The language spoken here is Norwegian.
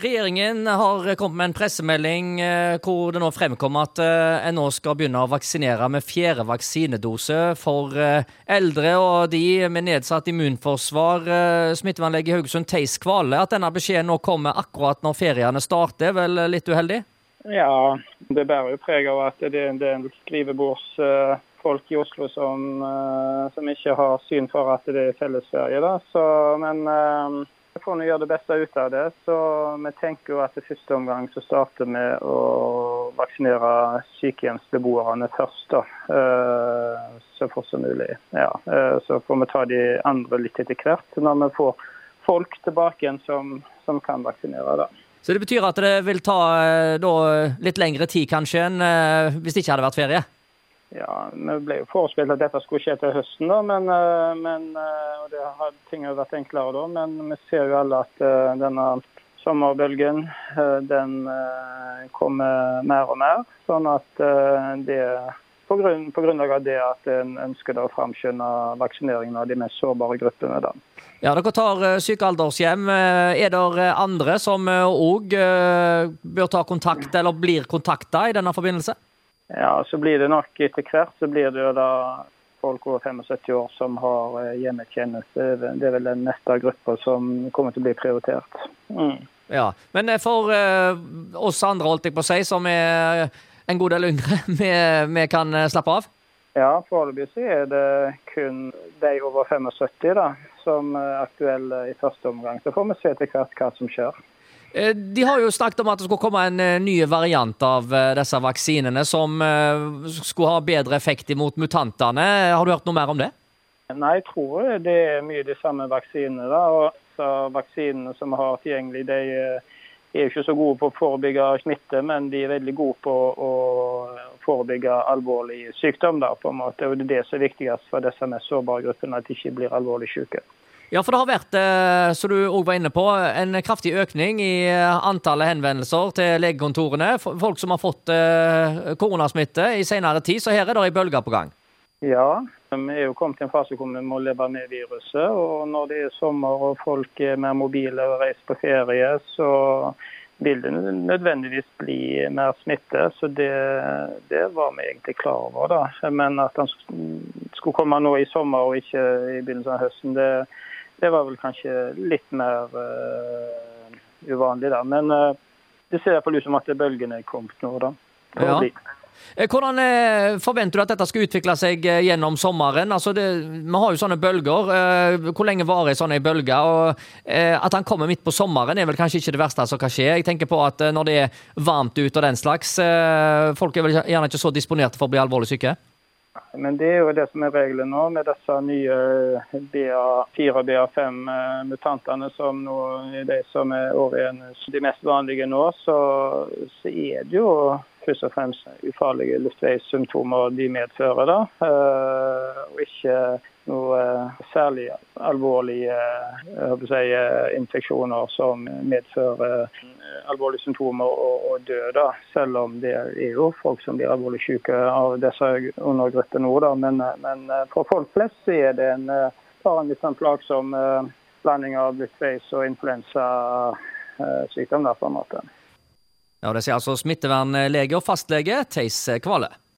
Regjeringen har kommet med en pressemelding eh, hvor det nå fremkommer at eh, en nå skal begynne å vaksinere med fjerde vaksinedose for eh, eldre og de med nedsatt immunforsvar. Smittevernlege i Haugesund Theis Kvale, at denne beskjeden nå kommer akkurat når feriene starter, vel litt uheldig? Ja, det bærer jo preg av at det er en del skrivebordsfolk i Oslo som, som, ikke har syn for at det er fellesferie. Da. Så, men vi får gjøre det beste ut av det. Så vi tenker jo at i første omgang så starter vi å vaksinere sykehjemsbeboerne først. da, eh, Så fort som mulig. Ja, eh, Så får vi ta de andre litt etter hvert, når vi får folk tilbake igjen som, som kan vaksinere. da. Så det betyr at det vil ta eh, da, litt lengre tid kanskje enn hvis det ikke hadde vært ferie? Ja, Vi ble jo forespeilet at dette skulle skje til høsten, da, men, eh, men eh, og det har ting har vært enklere da. Men vi ser jo alle at eh, denne sommerbølgen den kommer mer og mer. Sånn at det på, grunn, på grunnlag av det at en ønsker å framskynde vaksineringen av de mest sårbare gruppene. Da. Ja, Dere tar sykealdershjem. Er det andre som òg bør ta kontakt, eller blir kontakta i denne forbindelse? Ja, så blir det nok etter hvert så blir det jo da folk over 75 år som har eh, hjemmetjeneste. Det er vel den neste gruppa som kommer til å bli prioritert. Mm. Ja, Men eh, for uh, oss andre, holdt jeg på å si, som er en god del yngre, vi, vi kan slappe av? Ja, foreløpig så er det kun de over 75 da, som er aktuelle i første omgang. Så får vi se etter hvert hva som skjer. Eh, de har jo snakket om at det skulle komme en eh, ny variant av eh, disse vaksinene som skulle ha bedre effekt imot mutantene. Har du hørt noe mer om det? Nei, jeg tror det er mye de samme vaksinene. Vaksinene som vi har tilgjengelig, de er jo ikke så gode på å forebygge smitte, men de er veldig gode på å forebygge alvorlig sykdom. da, på en måte, og Det er det som er viktigst for disse mest sårbare gruppene, at de ikke blir alvorlig syke. Ja, for det har vært, eh, som du òg var inne på, en kraftig økning i eh, antallet henvendelser til legekontorene. Folk som har fått eh, koronasmitte i senere tid, så her er det ei bølge på gang. Ja, vi er jo kommet til en fase hvor vi må leve med viruset. Og når det er sommer og folk er mer mobile og reiser på ferie, så vil det nødvendigvis bli mer smitte. Så det, det var vi egentlig klar over. da. Men at den skulle komme nå i sommer og ikke i begynnelsen av høsten, det det var vel kanskje litt mer uh, uvanlig, der. Men uh, det ser iallfall ut som at bølgene er kommet nå, da. Ja. Eh, hvordan forventer du at dette skal utvikle seg gjennom sommeren? Altså det, vi har jo sånne bølger. Hvor lenge varer sånne bølger? bølge? Og At han kommer midt på sommeren er vel kanskje ikke det verste som kan skje. Jeg tenker på at Når det er varmt ute og den slags, folk er vel gjerne ikke så disponerte for å bli alvorlig syke? Men det er jo det som er regelen nå, med disse nye BA4 og BA5-mutantene, som nå er de som er årets de mest vanlige nå. Så, så, er det jo først og fremst ufarlige luftveissymptomer de medfører. da, eh, Og ikke noe særlig alvorlige si, infeksjoner som medfører alvorlige symptomer og, og død. Da. Selv om det er jo folk som blir alvorlig syke av disse undergruppene nå. Da. Men, men, eh, for folk flest er det en, eh, litt sånn plagsom uh, blanding av luftveis- og influensasykdom. På en måte. Ja, Det sier altså smittevernlege og fastlege Theis Kvale.